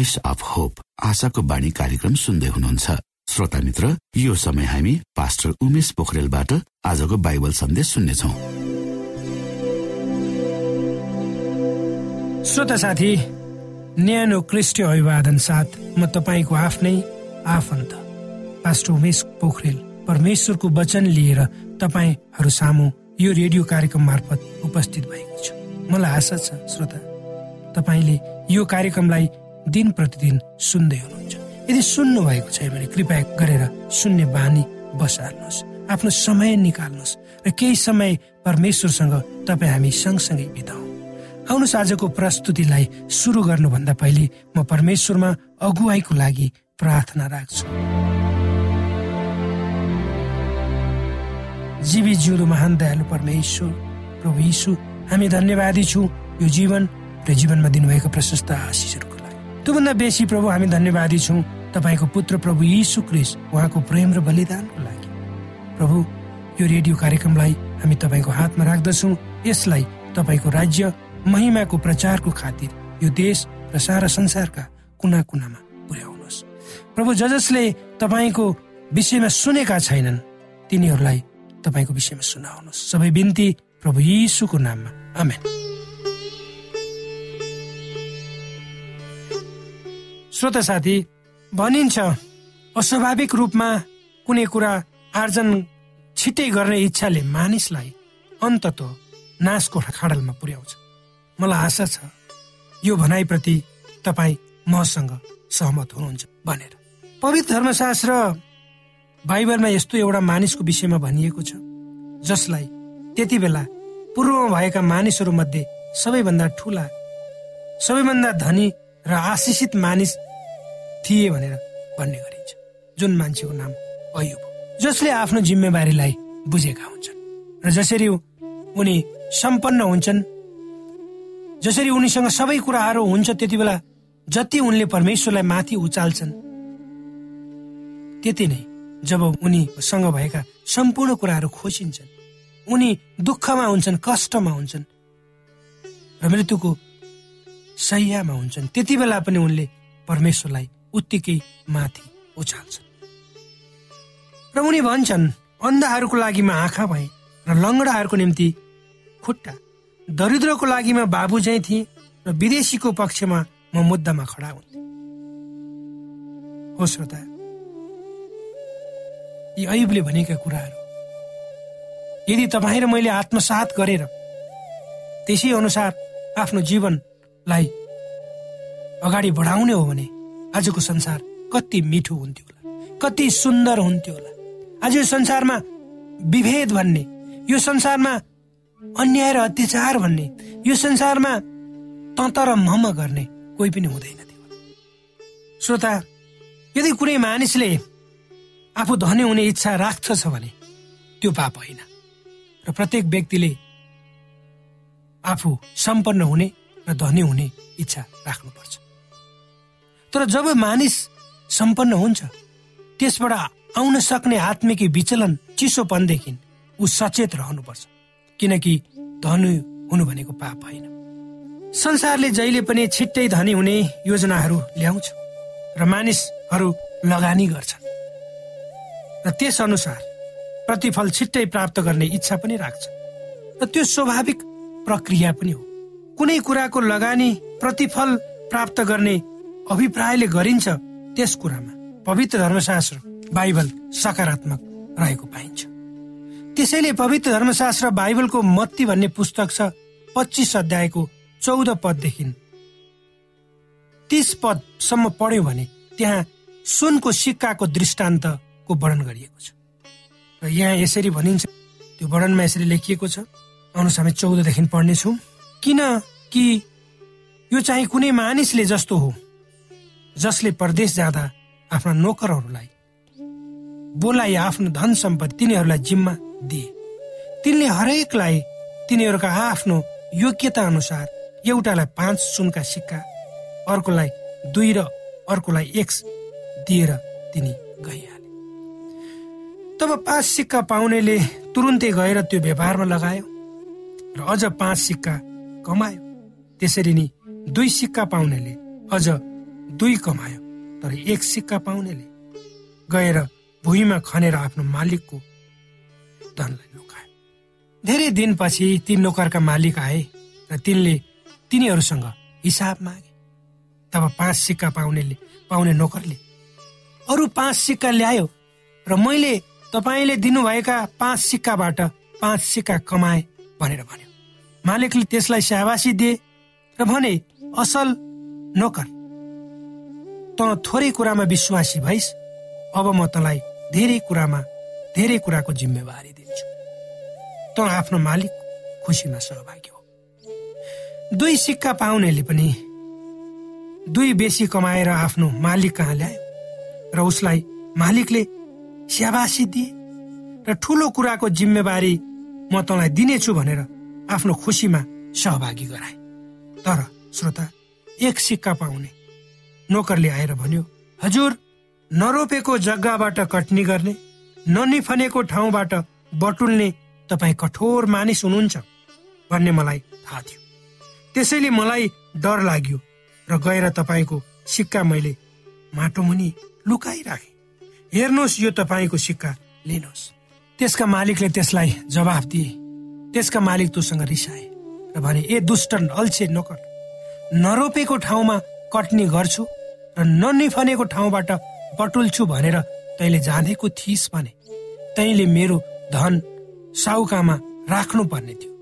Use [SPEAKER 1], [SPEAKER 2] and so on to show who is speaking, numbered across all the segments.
[SPEAKER 1] Voice of hope आशाको बाणी कार्यक्रम सुन्दै हुनुहुन्छ। श्रोता मित्र यो समय हामी पास्टर उमेश पोखरेलबाट आजको बाइबल सन्देश सुन्नेछौ।
[SPEAKER 2] श्रोता साथी न्यानो क्रिस्टी अभिवादन साथ म तपाईँको आफ्नै आफन्त पास्टर उमेश पोखरेल। परमेश्वरको वचन लिएर तपाईँहरू सामु यो रेडियो कार्यक्रम मार्फत उपस्थित भएको छु। मलाई आशा छ श्रोता तपाईँले यो कार्यक्रमलाई दिन प्रतिदिन सुन्दै हुनुहुन्छ। यदि सुन्नु भएको छैन भने कृपया गरेर सुन्ने बानी बसाल्नुहोस् आफ्नो समय निकाल्नुहोस् र केही समय परमेश्वरसँग तपाईँ हामी सँगसँगै बिताउँ। आउनुहोस् आजको प्रस्तुतिलाई सुरु गर्नुभन्दा पहिले म परमेश्वरमा अगुवाईको लागि प्रार्थना राख्छु। जीवी जिउँदो महान दयालु परमेश्वर प्रभु यीशु हामी धन्यवादी छौँ। यो जीवन र जीवनमा दिनुभएको प्रशस्त आशिषहरूको त्योभन्दा बेसी प्रभु हामी धन्यवादी छौँ। तपाईँको पुत्र प्रभु यीशु क्रिस उहाँको प्रेम र बलिदानको लागि। प्रभु यो रेडियो कार्यक्रमलाई हामी तपाईँको हातमा राख्दछौँ। यसलाई तपाईँको राज्य महिमाको प्रचारको खातिर यो देश र सारा संसारका कुना कुनामा पुर्याउनुहोस्। प्रभु ज जसले तपाईँको विषयमा सुनेका छैनन् तिनीहरूलाई तपाईँको विषयमा सुनाउनुहोस्। सबै बिन्ती प्रभु यीशुको नाममा। आमेन। श्रोता साथी भनिन्छ अस्वाभाविक रूपमा कुनै कुरा आर्जन छिट्टै गर्ने इच्छाले मानिसलाई अन्तत नाशको खाडलमा पुर्याउँछ। मलाई आशा छ यो भनाइप्रति तपाईँ मसँग सहमत हुनुहुन्छ भनेर। पवित्र धर्मशास्त्र बाइबलमा यस्तो एउटा मानिसको विषयमा भनिएको छ जसलाई त्यति बेला पूर्वमा भएका मानिसहरू मध्ये सबैभन्दा ठुला सबैभन्दा धनी र आशिषित मानिस थिए भनेर भन्ने गरिन्छ। जुन मान्छेको नाम अयुब जसले आफ्नो जिम्मेवारीलाई बुझेका हुन्छन्। र जसरी उनी सम्पन्न हुन्छन् जसरी उनीसँग सबै कुराहरू हुन्छ त्यति बेला जति उनले परमेश्वरलाई माथि उचाल्छन् त्यति नै जब उनीसँग भएका सम्पूर्ण कुराहरू खोसिन्छन् उनी दुःखमा हुन्छन् कष्टमा हुन्छन् र मृत्युको सैयामा हुन्छन् त्यति बेला पनि उनले परमेश्वरलाई उत्तिकै माथि उचाल्छन् र उनी भन्छन् अन्धाहरूको लागि म आँखा भएँ र लङ्गडाहरूको निम्ति खुट्टा। दरिद्रको लागि म बाबु चाहिँ थिएँ र विदेशीको पक्षमा म मुद्दामा खडा हुन्थेँ। हो श्रोता यी अयुबले भनेका कुराहरू। यदि तपाईँ र मैले आत्मसात गरेर त्यसै अनुसार आफ्नो जीवनलाई अगाडि बढाउने हो भने आजको संसार कति मिठो हुन्थ्यो होला कति सुन्दर हुन्थ्यो होला। आज यो संसारमा विभेद भन्ने यो संसारमा अन्याय र अत्याचार भन्ने यो संसारमा तत र मम गर्ने कोही पनि हुँदैन थियो श्रोता यदि कुनै मानिसले आफू धनी हुने इच्छा राख्दछ भने त्यो पाप होइन र प्रत्येक व्यक्तिले आफू सम्पन्न हुने र धनी हुने इच्छा राख्नुपर्छ। तर जब मानिस सम्पन्न हुन्छ त्यसबाट आउन सक्ने आत्मिक विचलन चिसोपनदेखि ऊ सचेत रहनुपर्छ। किनकि धनी हुनु भनेको पाप होइन। संसारले जहिले पनि छिट्टै धनी हुने योजनाहरू ल्याउँछ र मानिसहरू लगानी गर्छन्। र त्यस अनुसार प्रतिफल छिट्टै प्राप्त गर्ने इच्छा पनि राख्छ र त्यो स्वाभाविक प्रक्रिया पनि हो। कुनै कुराको लगानी प्रतिफल प्राप्त गर्ने अभिप्रायले गरिन्छ त्यस कुरामा। पवित्र धर्मशास्त्र बाइबल सकारात्मक रहेको पाइन्छ। त्यसैले पवित्र धर्मशास्त्र बाइबलको मत्ती भन्ने पुस्तक छ पच्चिस अध्यायको चौध पददेखि। तीस पदसम्म पढ्यो भने त्यहाँ सुनको सिक्काको दृष्टान्तको वर्णन गरिएको छ। र यहाँ यसरी भनिन्छ त्यो वर्णनमा यसरी लेखिएको छ। आउनुहोस् हामी चौधदेखि पढ्नेछौँ। किन कि यो चाहिँ कुनै मानिसले जस्तो हो? जसले परदेश जाँदा आफ्ना नोकरहरूलाई बोलाइ आफ्नो धन सम्पत्ति तिनीहरूलाई जिम्मा दिए। तिनले हरेकलाई तिनीहरूका आफ्नो योग्यता अनुसार एउटालाई पाँच सुनका सिक्का अर्कोलाई दुई र अर्कोलाई एक दिएर तिनी गइहाले। तब पाँच सिक्का पाउनेले तुरुन्तै गएर त्यो व्यापारमा लगायो र अझ पाँच सिक्का कमायो। त्यसरी नै दुई सिक्का पाउनेले अझ दुई कमायो तर एक सिक्का पाउनेले गएर भुइँमा खनेर आफ्नो मालिकको धनलाई लुकायो। धेरै दिनपछि ती नोकरका मालिक आए र तिनले तिनीहरूसँग हिसाब मागे। तब पाँच सिक्का पाउनेले पाउने नोकरले अरू पाँच सिक्का ल्यायो र मैले तपाईँले दिनुभएका पाँच सिक्काबाट पाँच सिक्का कमाए भनेर भन्यो। मालिकले त्यसलाई स्याबासी दिए र भने असल नोकर त थोरै कुरामा विश्वासी भइस। अब म तँलाई धेरै कुरामा धेरै कुराको जिम्मेवारी दिन्छु। त आफ्नो मालिक खुसीमा सहभागी हो। दुई सिक्का पाउनेले पनि दुई बेसी कमाएर आफ्नो मालिक कहाँ ल्यायो? र उसलाई मालिकले स्याबासी दिए? र ठुलो कुराको जिम्मेवारी म तँलाई दिनेछु भनेर आफ्नो खुसीमा सहभागी गराए। तर श्रोता एक सिक्का पाउने नोकरले आएर भन्यो हजुर नरोपेको जग्गाबाट कटनी गर्ने ननिफनेको ठाउँबाट बटुल्ने तपाईँ कठोर मानिस हुनुहुन्छ भन्ने मलाई थाहा थियो। त्यसैले मलाई डर लाग्यो र गएर तपाईँको सिक्का मैले माटो मुनि लुकाइराखे। हेर्नुहोस् यो तपाईँको सिक्का लिनुहोस्। त्यसका मालिकले त्यसलाई जवाफ दिए। त्यसका मालिक तोसँग रिसाए र भने ए दुष्ट अल्छे नोकर नरोपेको ठाउँमा कटनी गर्छु र ननिफनेको ठाउँबाट बटुल्छु भनेर तैँले जाँदैको थिइस् भने तैँले मेरो धन साउकामा राख्नु पर्ने थियो।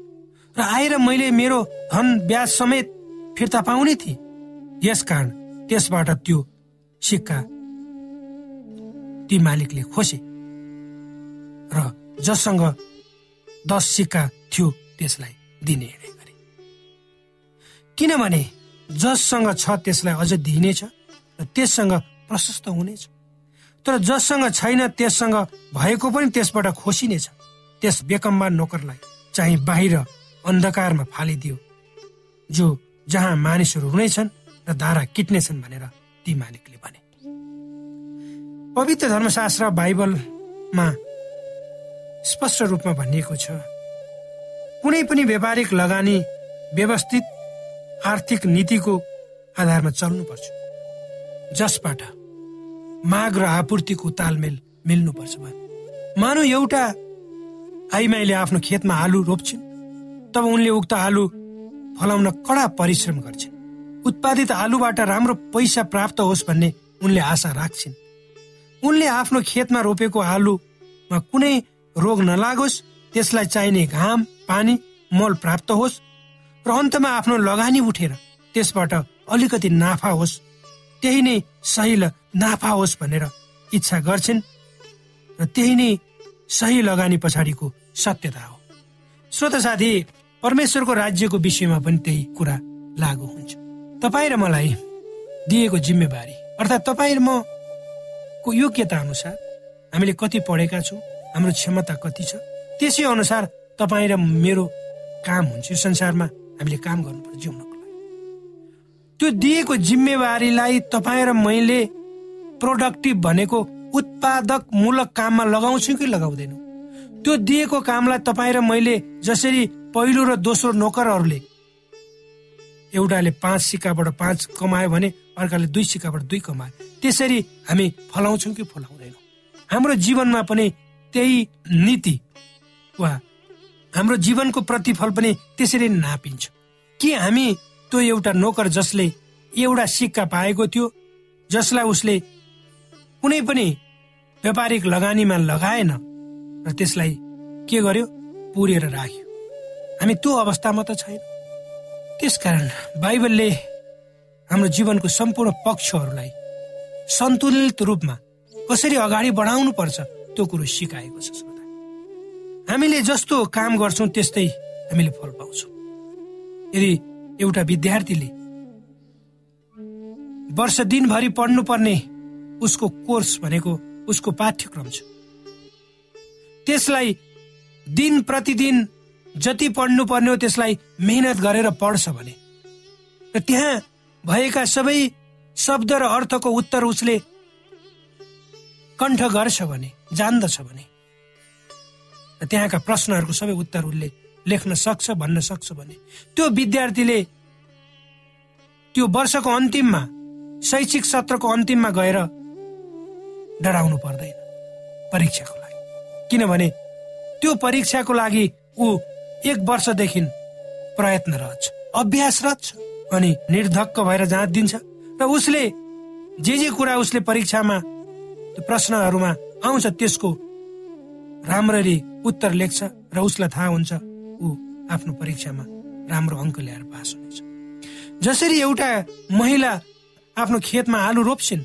[SPEAKER 2] र आएर मैले मेरो धन ब्याज समेत फिर्ता पाउने थिएँ। यसकारण त्यसबाट त्यो सिक्का ती मालिकले खोसे। र जससँग दस सिक्का थियो त्यसलाई दिने गरे किनभने जससँग छ त्यसलाई अझ दिइनेछ र त्यससँग प्रशस्त हुनेछ। तर जससँग छैन त्यससँग भएको पनि त्यसबाट खोसिनेछ। त्यस बेकम्बा नोकरलाई चाहिँ बाहिर अन्धकारमा फालिदियो। जो जहाँ मानिसहरू हुनेछन् र धारा किट्नेछन् भनेर ती मालिकले भने। पवित्र धर्मशास्त्र बाइबलमा स्पष्ट रूपमा भनिएको छ कुनै पनि व्यापारिक लगानी व्यवस्थित आर्थिक नीतिको आधारमा चल्नुपर्छ। जसबाट माग र आपूर्तिको तालमेल मिल्नुपर्छ मानव एउटा आइमाईले आफ्नो खेतमा आलु रोप्छिन् तब उनले उक्त आलु फलाउन कडा परिश्रम गर्छिन्। उत्पादित आलुबाट राम्रो पैसा प्राप्त होस् भन्ने उनले आशा राख्छिन्। उनले आफ्नो खेतमा रोपेको आलुमा कुनै रोग नलागोस् त्यसलाई चाहिने घाम पानी मल प्राप्त होस् र अन्तमा आफ्नो लगानी उठेर त्यसबाट अलिकति नाफा होस्। त्यही नै सही नाफा होस् भनेर इच्छा गर्छिन् र त्यही नै सही लगानी पछाडिको सत्यता हो। श्रोत साथी परमेश्वरको राज्यको विषयमा पनि त्यही कुरा लागू हुन्छ। तपाईँ र मलाई दिएको जिम्मेवारी अर्थात् तपाईँ र म को योग्यता अनुसार हामीले कति पढेका छौँ हाम्रो क्षमता कति छ त्यसै अनुसार तपाईँ र मेरो काम हुन्छ। यो संसारमा हामीले काम गर्नुपर्छ जिउनको त्यो दिएको जिम्मेवारीलाई तपाईँ र मैले प्रोडक्टिभ भनेको उत्पादक मूलक काममा लगाउँछु कि लगाउँदैनौ? त्यो दिएको कामलाई तपाईँ र मैले जसरी पहिलो र दोस्रो नोकरहरूले एउटाले पाँच सिक्काबाट पाँच कमायो भने अर्काले दुई सिक्काबाट दुई कमायो त्यसरी हामी फलाउँछौँ कि फलाउँदैनौँ? हाम्रो जीवनमा पनि त्यही नीति वा हाम्रो जीवनको प्रतिफल पनि त्यसरी नापिन्छ। कि हामी त्यो एउटा नोकर जसले एउटा सिक्का पाएको थियो जसलाई उसले कुनै पनि व्यापारिक लगानीमा लगाएन र त्यसलाई के गर्यो? पुरेर राख्यो। हामी त्यो अवस्थामा त छैन। त्यसकारण बाइबलले हाम्रो जीवनको सम्पूर्ण पक्षहरूलाई सन्तुलित रूपमा कसरी अगाडि बढाउनु पर्छ त्यो कुरो सिकाएको छ हामीले जस्तो काम गर्छौँ त्यस्तै हामीले फल पाउँछौँ। यदि एउटा विद्यार्थीले वर्ष दिनभरि पढ्नुपर्ने उसको कोर्स भनेको उसको पाठ्यक्रम छ। त्यसलाई दिन प्रतिदिन जति पढ्नु पर्ने हो त्यसलाई मेहनत गरेर पढ्छ भने। र त्यहाँ भएका सबै शब्द र अर्थको उत्तर उसले कण्ठ गर्छ भने जान्दछ भने। र त्यहाँका प्रश्नहरूको सबै उत्तर उसले लेख्न सक्छ भन्न सक्छ भने। त्यो विद्यार्थीले त्यो वर्षको अन्तिममा शैक्षिक सत्रको अन्तिममा गएर डराउनु पर्दैन परीक्षाको लागि। किनभने त्यो परीक्षाको लागि ऊ एक वर्षदेखि प्रयत्नरत छ अभ्यासरत छ अनि निर्धक्क भएर जाँच दिन्छ र उसले जे जे कुरा उसले परीक्षामा प्रश्नहरूमा आउँछ त्यसको राम्ररी उत्तर लेख्छ र उसलाई थाहा हुन्छ। ऊ आफ्नो परीक्षामा राम्रो अङ्क ल्याएर पास हुनेछ। जसरी एउटा महिला आफ्नो खेतमा आलु रोप्छिन्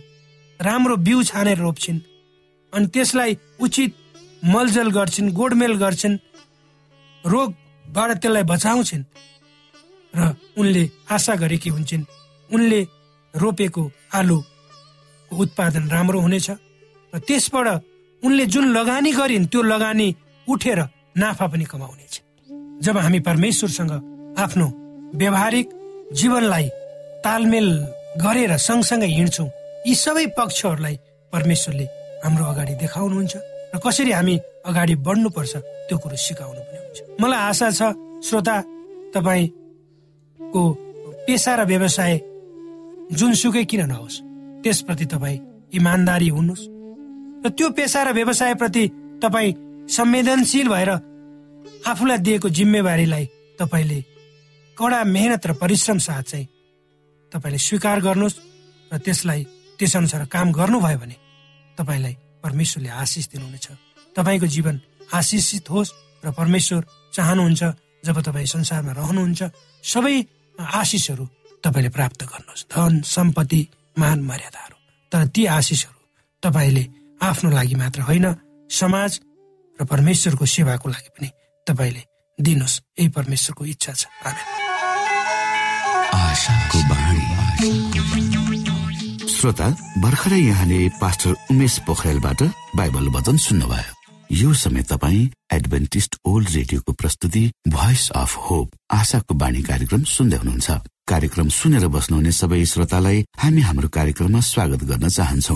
[SPEAKER 2] राम्रो बिउ छानेर रोप्छिन् अनि त्यसलाई उचित मलजल गर्छिन् गोडमेल गर्छिन् रोगबाट त्यसलाई बचाउँछिन् र उनले आशा गरेकी हुन्छन् उनले रोपेको आलुको उत्पादन राम्रो हुनेछ र त्यसबाट उनले जुन लगानी गरिन् त्यो लगानी उठेर नाफा पनि कमाउनेछ। जब हामी परमेश्वरसँग आफ्नो व्यवहारिक जीवनलाई तालमेल गरेर सँगसँगै हिँड्छौँ यी सबै पक्षहरूलाई परमेश्वरले हाम्रो अगाडि देखाउनुहुन्छ र कसरी हामी अगाडि बढ्नुपर्छ त्यो कुरो सिकाउनु पनि हुन्छ। मलाई आशा छ श्रोता तपाईँको पेसा र व्यवसाय जुनसुकै किन नहोस् त्यसप्रति तपाईँ इमान्दारी हुनुहोस्। र त्यो पेसा र व्यवसायप्रति तपाईँ संवेदनशील भएर आफूलाई दिएको जिम्मेवारीलाई तपाईँले कडा मेहनत र परिश्रम साथ चाहिँ तपाईँले स्वीकार गर्नुहोस् र त्यसलाई त्यसअनुसार काम गर्नुभयो भने तपाईँलाई परमेश्वरले आशिष दिनुहुनेछ। तपाईँको जीवन आशिषित होस् र परमेश्वर चाहनुहुन्छ जब तपाईँ संसारमा रहनुहुन्छ सबै आशिषहरू तपाईँले प्राप्त गर्नुहोस्। धन सम्पत्ति मान मर्यादाहरू तर ती आशिषहरू तपाईँले आफ्नो लागि मात्र होइन समाज र परमेश्वरको सेवाको लागि पनि तपाईँले दिनुहोस् यही परमेश्वरको इच्छा छ।
[SPEAKER 1] श्रोता भर्खरै यहाँले पास्टर उमेश पोखरेलबाट बाइबल वचन सुन्नुभयो। यो समय तपाईँ एडभेन्टिस्ट ओल्ड रेडियोको प्रस्तुति भोइस अफ होप आशाको बाणी कार्यक्रम सुन्दै हुनुहुन्छ। कार्यक्रम सुनेर बस्नुहुने सबै श्रोतालाई हामी हाम्रो कार्यक्रममा स्वागत गर्न चाहन्छौ।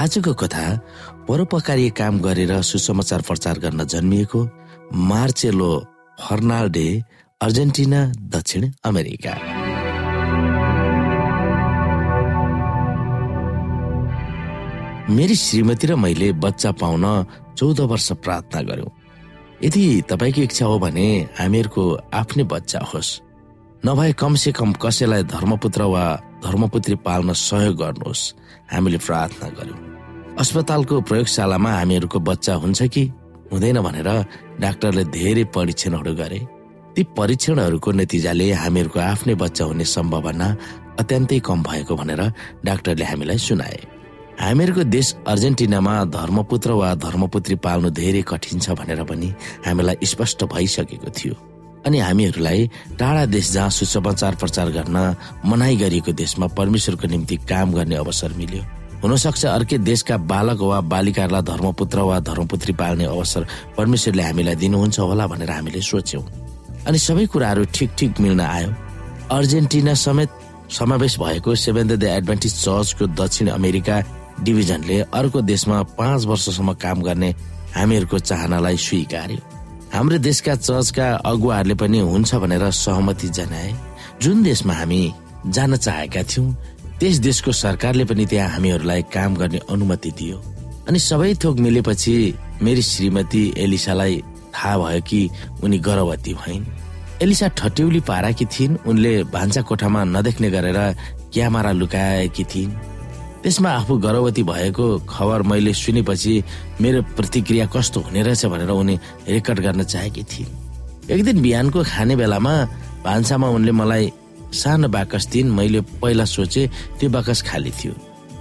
[SPEAKER 3] आजको कथा परोपकारी काम गरेर सुसमाचार प्रचार गर्न जन्मिएको मार्चेलो फर्नाल्डे अर्जेन्टिना दक्षिण अमेरिका। मेरी श्रीमती र मैले बच्चा पाउन चौध वर्ष प्रार्थना गर्यौं यदि तपाईँको इच्छा हो भने हामीहरूको आफ्नै बच्चा होस्। नभए कमसे कम कसैलाई धर्मपुत्र वा धर्मपुत्री पाल्न सहयोग गर्नुहोस्। हामीले प्रार्थना गर्यौं अस्पतालको प्रयोगशालामा हामीहरूको बच्चा हुन्छ कि हुँदैन भनेर डाक्टरले धेरै परीक्षणहरू गरे। ती परीक्षणहरूको नतिजाले हामीहरूको आफ्नै बच्चा हुने सम्भावना अत्यन्तै कम भएको भनेर डाक्टरले हामीलाई सुनाए। हामीहरूको देश अर्जेन्टिनामा धर्मपुत्र वा धर्मपुत्री पाल्नु धेरै कठिन छ भनेर पनि हामीलाई स्पष्ट भइसकेको थियो। अनि हामीहरूलाई टाढा देश जहाँ सुसमाचार प्रचार गर्न मनाइ गरिएको देशमा परमेश्वरको निम्ति काम गर्ने अवसर मिल्यो। हुनसक्छ अर्कै देशका बालक वा बालिकाहरूलाई धर्मपुत्र वा धर्मपुत्री पाल्ने अवसर परमेश्वरले हामीलाई दिनुहुन्छ होला भनेर हामीले सोच्यौं। अनि सबै कुराहरू ठिक ठिक मिल्न आयो। अर्जेन्टिना समेत समावेश भएको सेभेन्थ डे एडभान्टेज चर्चको दक्षिण अमेरिका डिभिजनले अर्को देशमा पाँच वर्षसम्म काम गर्ने हामीहरूको चाहनालाई स्वीकार्यो। हाम्रो देशका चर्चका अगुवाहरूले पनि हुन्छ भनेर सहमति जनाए। जुन देशमा हामी जान चाहेका थियौं त्यस देशको सरकारले पनि त्यहाँ हामीहरूलाई काम गर्ने अनुमति दियो। अनि सबै थोक मिलेपछि मेरी श्रीमती एलिसालाई थाहा भयो कि उनी गर्भवती भइन्। एलिसा ठट्यौली पाराकी थिइन् उनले भान्सा कोठामा नदेख्ने गरेर क्यामेरा लुकाएकी थिइन्। त्यसमा आफू गर्भवती भएको खबर मैले सुनेपछि मेरो प्रतिक्रिया कस्तो हुने रहेछ भनेर उनी रेकर्ड गर्न चाहेकी थिइन्। एक दिन बिहानको खाने बेलामा भान्सामा उनले मलाई सानो बाकस दिइन् मैले पहिला सोचे त्यो बाकस खाली थियो।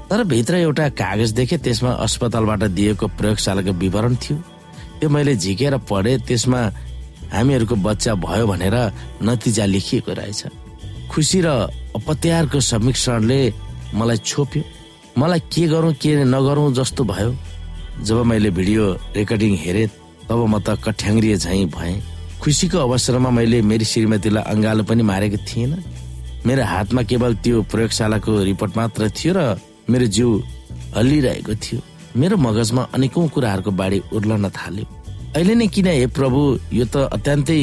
[SPEAKER 3] तर भित्र एउटा कागज देखे त्यसमा अस्पतालबाट दिएको प्रयोगशालाको विवरण थियो। त्यो मैले झिकेर पढे त्यसमा हामीहरूको बच्चा भयो भनेर नतिजा लेखिएको रहेछ। खुसी र अपत्यारको समीक्षणले मलाई छोप्यो। मलाई के गरौँ के नगरौँ जस्तो भयो। जब मैले भिडियो रेकर्डिङ हेरेँ तब म त कठ्याङ्ग्रिए झैँ भएँ। खुसीको अवसरमा मैले मेरी श्रीमतीलाई अङ्गालो पनि मारेको थिएन। मेरो हातमा केवल त्यो प्रयोगशालाको रिपोर्ट मात्र थियो र मेरो जिउ हल्लिरहेको थियो। मेरो मगजमा अनेकौं कुराहरूको बाढी उर्लन थाल्यो। अहिले नै किन हे प्रभु यो त अत्यन्तै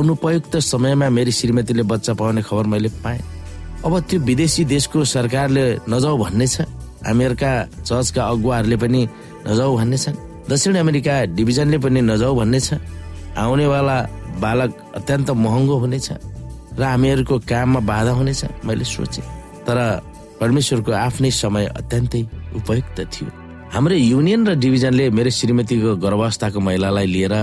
[SPEAKER 3] अनुपयुक्त समयमा मेरी श्रीमतीले बच्चा पाउने खबर मैले पाएँ। अब त्यो विदेशी देशको सरकारले नजाऊ भन्ने छ अमेरिका चर्चका अगुवाहरूले पनि नजाऊ भन्ने छन् दक्षिण अमेरिका डिभिजनले पनि नजाऊ भन्ने छ आउनेवाला बालक अत्यन्त महँगो हुनेछ। र हामीहरूको काममा बाधा हुनेछ मैले सोचे। तर परमेश्वरको आफ्नै समय अत्यन्तै उपयुक्त थियो। हाम्रो युनियन र डिभिजनले मेरो श्रीमतीको गर्भावस्थाको महिलालाई लिएर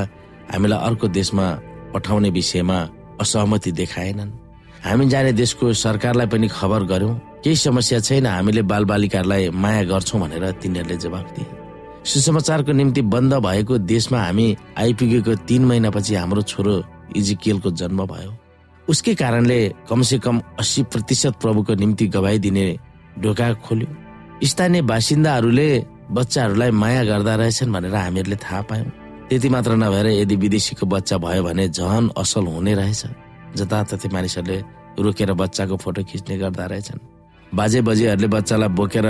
[SPEAKER 3] हामीलाई अर्को देशमा पठाउने विषयमा असहमति देखाएनन्। हामी जाने देशको सरकारलाई पनि खबर गर्यौं केही समस्या छैन हामीले बालबालिकाहरूलाई माया गर्छौं भनेर तिनीहरूले जवाब दिए। सुसमाचारको निम्ति बन्द भएको देशमा हामी आइपुगेको तीन महिनापछि हाम्रो छोरो इजिकियलको जन्म भयो। उसकै कारणले कमसे कम अस्सी प्रतिशत प्रभुको निम्ति गवाई दिने ढोका खोल्यो। स्थानीय बासिन्दाहरूले बच्चाहरूलाई माया गर्दा रहेछन् भनेर हामीहरूले थाहा पायौँ। त्यति मात्र नभएर यदि विदेशीको बच्चा भयो भने झन असल हुने रहेछ। जताततै मानिसहरूले रोकेर बच्चाको फोटो खिच्ने गर्दा रहेछन्। बाजे बजेहरूले बच्चालाई बोकेर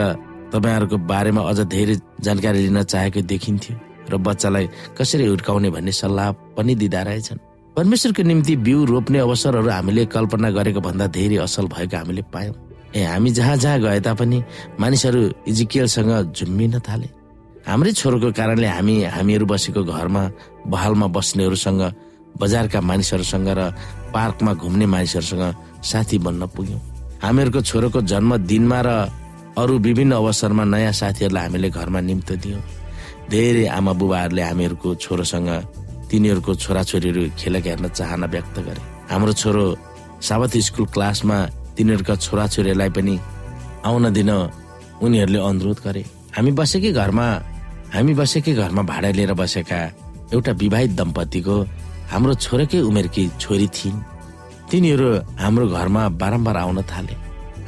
[SPEAKER 3] तपाईँहरूको बारेमा अझ धेरै जानकारी लिन चाहेको देखिन्थ्यो र बच्चालाई कसरी हुर्काउने भन्ने सल्लाह पनि दिँदा रहेछन्। परमेश्वरको निम्ति बिउ रोप्ने अवसरहरू हामीले कल्पना गरेको भन्दा धेरै असल भएको हामीले पायौँ। ए हामी जहाँ जहाँ गए तापनि मानिसहरू इजिकियलसँग झुम्मिन थाले। हाम्रै छोरोको कारणले हामी हामीहरू बसेको घरमा बहालमा बस्नेहरूसँग बजारका मानिसहरूसँग र पार्कमा घुम्ने मानिसहरूसँग साथी बन्न पुग्यौँ। हामीहरूको छोरोको जन्मदिनमा र अरू विभिन्न अवसरमा नयाँ साथीहरूलाई हामीले घरमा निम्तो दियौँ। धेरै आमा बुबाहरूले हामीहरूको छोरोसँग तिनीहरूको छोराछोरीहरू खेलक हेर्न चाहना व्यक्त गरे। हाम्रो छोरो साबत स्कुल क्लासमा तिनीहरूका छोराछोरीहरूलाई पनि आउन दिन उनीहरूले अनुरोध गरे। हामी बसेकै घरमा हामी बसेकै घरमा भाडा लिएर बसेका एउटा विवाहित दम्पतिको हाम्रो छोराकै उमेरकी छोरी थिइन्। तिनीहरू हाम्रो घरमा बारम्बार आउन थाले।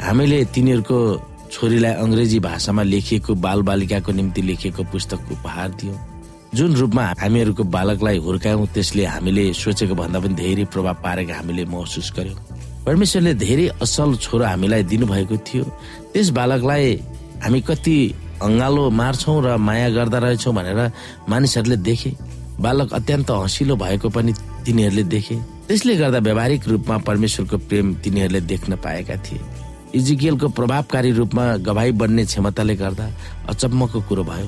[SPEAKER 3] हामीले तिनीहरूको छोरीलाई अङ्ग्रेजी भाषामा लेखिएको बाल बालिकाको निम्ति लेखिएको पुस्तक उपहार दियौँ। जुन रूपमा हामीहरूको बालकलाई हुर्कायौँ त्यसले हामीले सोचेको भन्दा पनि धेरै प्रभाव पारेको हामीले महसुस गर्यौँ। परमेश्वरले धेरै असल छोरो हामीलाई दिनुभएको थियो। त्यस बालकलाई हामी कति अङ्गालो मार्छौँ र माया गर्दा रहेछौँ भनेर मानिसहरूले देखे। बालक अत्यन्त हँसिलो भएको पनि तिनीहरूले देखे। त्यसले गर्दा व्यावहारिक रूपमा परमेश्वरको प्रेम तिनीहरूले देख्न पाएका थिए। इजिकियलको प्रभावकारी रूपमा गवाई बन्ने क्षमताले गर्दा अचम्मको कुरो भयो।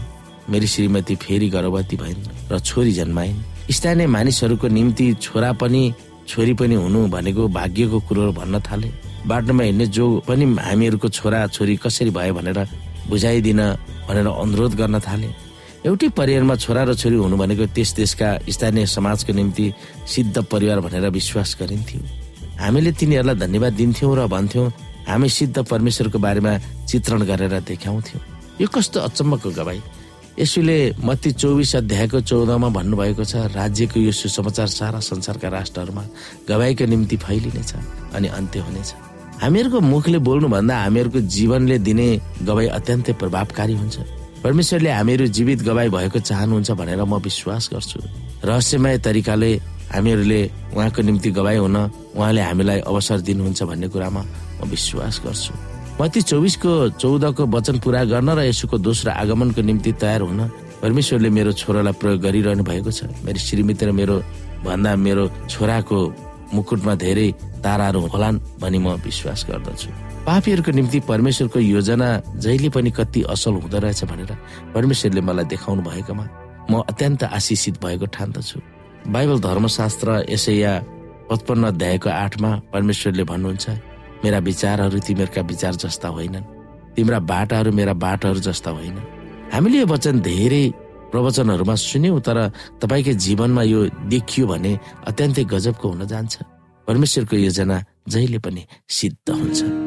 [SPEAKER 3] मेरी श्रीमती फेरि गर्भवती भइन् र छोरी जन्माइन्। स्थानीय मानिसहरूको निम्ति छोरा पनि छोरी पनि हुनु भनेको भाग्यको कुरो भन्न थाले। बाटोमा हिँड्ने जो पनि हामीहरूको छोरा छोरी कसरी भयो भनेर बुझाइदिन भनेर अनुरोध गर्न थाले। एउटै परिवारमा छोरा र छोरी हुनु भनेको त्यस देशका स्थानीय समाजको निम्ति सिद्ध परिवार भनेर विश्वास गरिन्थ्यो। हामीले तिनीहरूलाई धन्यवाद दिन्थ्यौँ र भन्थ्यौँ हामी सिद्ध परमेश्वरको बारेमा चित्रण गरेर देखाउँथ्यौँ। यो कस्तो अचम्मको गवाई। यसुले मत्ती चौबिस अध्यायको चौधमा भन्नुभएको छ राज्यको यो सुसमाचार सारा संसारका राष्ट्रहरूमा गवाईको निम्ति फैलिनेछ अनि अन्त्य हुनेछ। हामीहरूको मुखले बोल्नुभन्दा हामीहरूको जीवनले दिने गवाई अत्यन्तै प्रभावकारी हुन्छ। परमेश्वरले हामीहरू जीवित गवाई भएको चाहनुहुन्छ भनेर म विश्वास गर्छु। रहस्यमय तरिकाले हामीहरूले उहाँको निम्ति गवाई हुन उहाँले हामीलाई अवसर दिनुहुन्छ भन्ने कुरामा म विश्वास गर्छु। मती चौबिसको चौधको वचन पुरा गर्न र यसुको दोस्रो आगमनको निम्ति तयार हुन परमेश्वरले मेरो छोरालाई प्रयोग गरिरहनु भएको छ। मेरो श्रीमती र मेरो भन्दा मेरो छोराको मुकुटमा धेरै ताराहरू होलान् भनी म विश्वास गर्दछु। पापीहरूको निम्ति परमेश्वरको योजना जहिले पनि कति असल हुँदो रहेछ भनेर परमेश्वरले मलाई देखाउनु भएकोमा म अत्यन्त आशिषित भएको ठान्दछु। बाइबल धर्मशास्त्र यसैया पचपन्न अध्यायको आठमा परमेश्वरले भन्नुहुन्छ मेरा विचारहरू तिमीहरूका विचार जस्ता होइनन्। तिम्रा बाटाहरू मेरा बाटाहरू जस्ता होइन हामीले यो वचन धेरै प्रवचनहरूमा सुन्यौँ तर तपाईँकै जीवनमा यो देखियो भने अत्यन्तै गजबको हुन जान्छ। परमेश्वरको योजना जहिले पनि सिद्ध हुन्छ।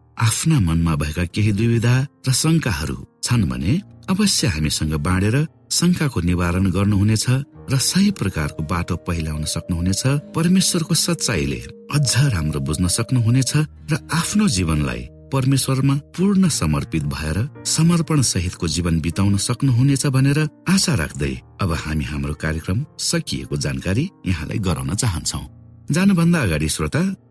[SPEAKER 1] आफ्ना मनमा भएका केही दुविधा र शङ्काहरू छन् भने अवश्य हामीसँग बाँडेर शङ्काको निवारण गर्नुहुनेछ र सही प्रकारको बाटो पहिल्याउन सक्नुहुनेछ परमेश्वरको सच्चाइले अझ राम्रो बुझ्न सक्नुहुनेछ र आफ्नो जीवनलाई परमेश्वरमा पूर्ण समर्पित भएर समर्पण सहितको जीवन बिताउन सक्नुहुनेछ भनेर आशा राख्दै अब हामी हाम्रो कार्यक्रम सकिएको जानकारी यहाँलाई गराउन चाहन्छौ। जानुभन्दा अगाडि श्रोता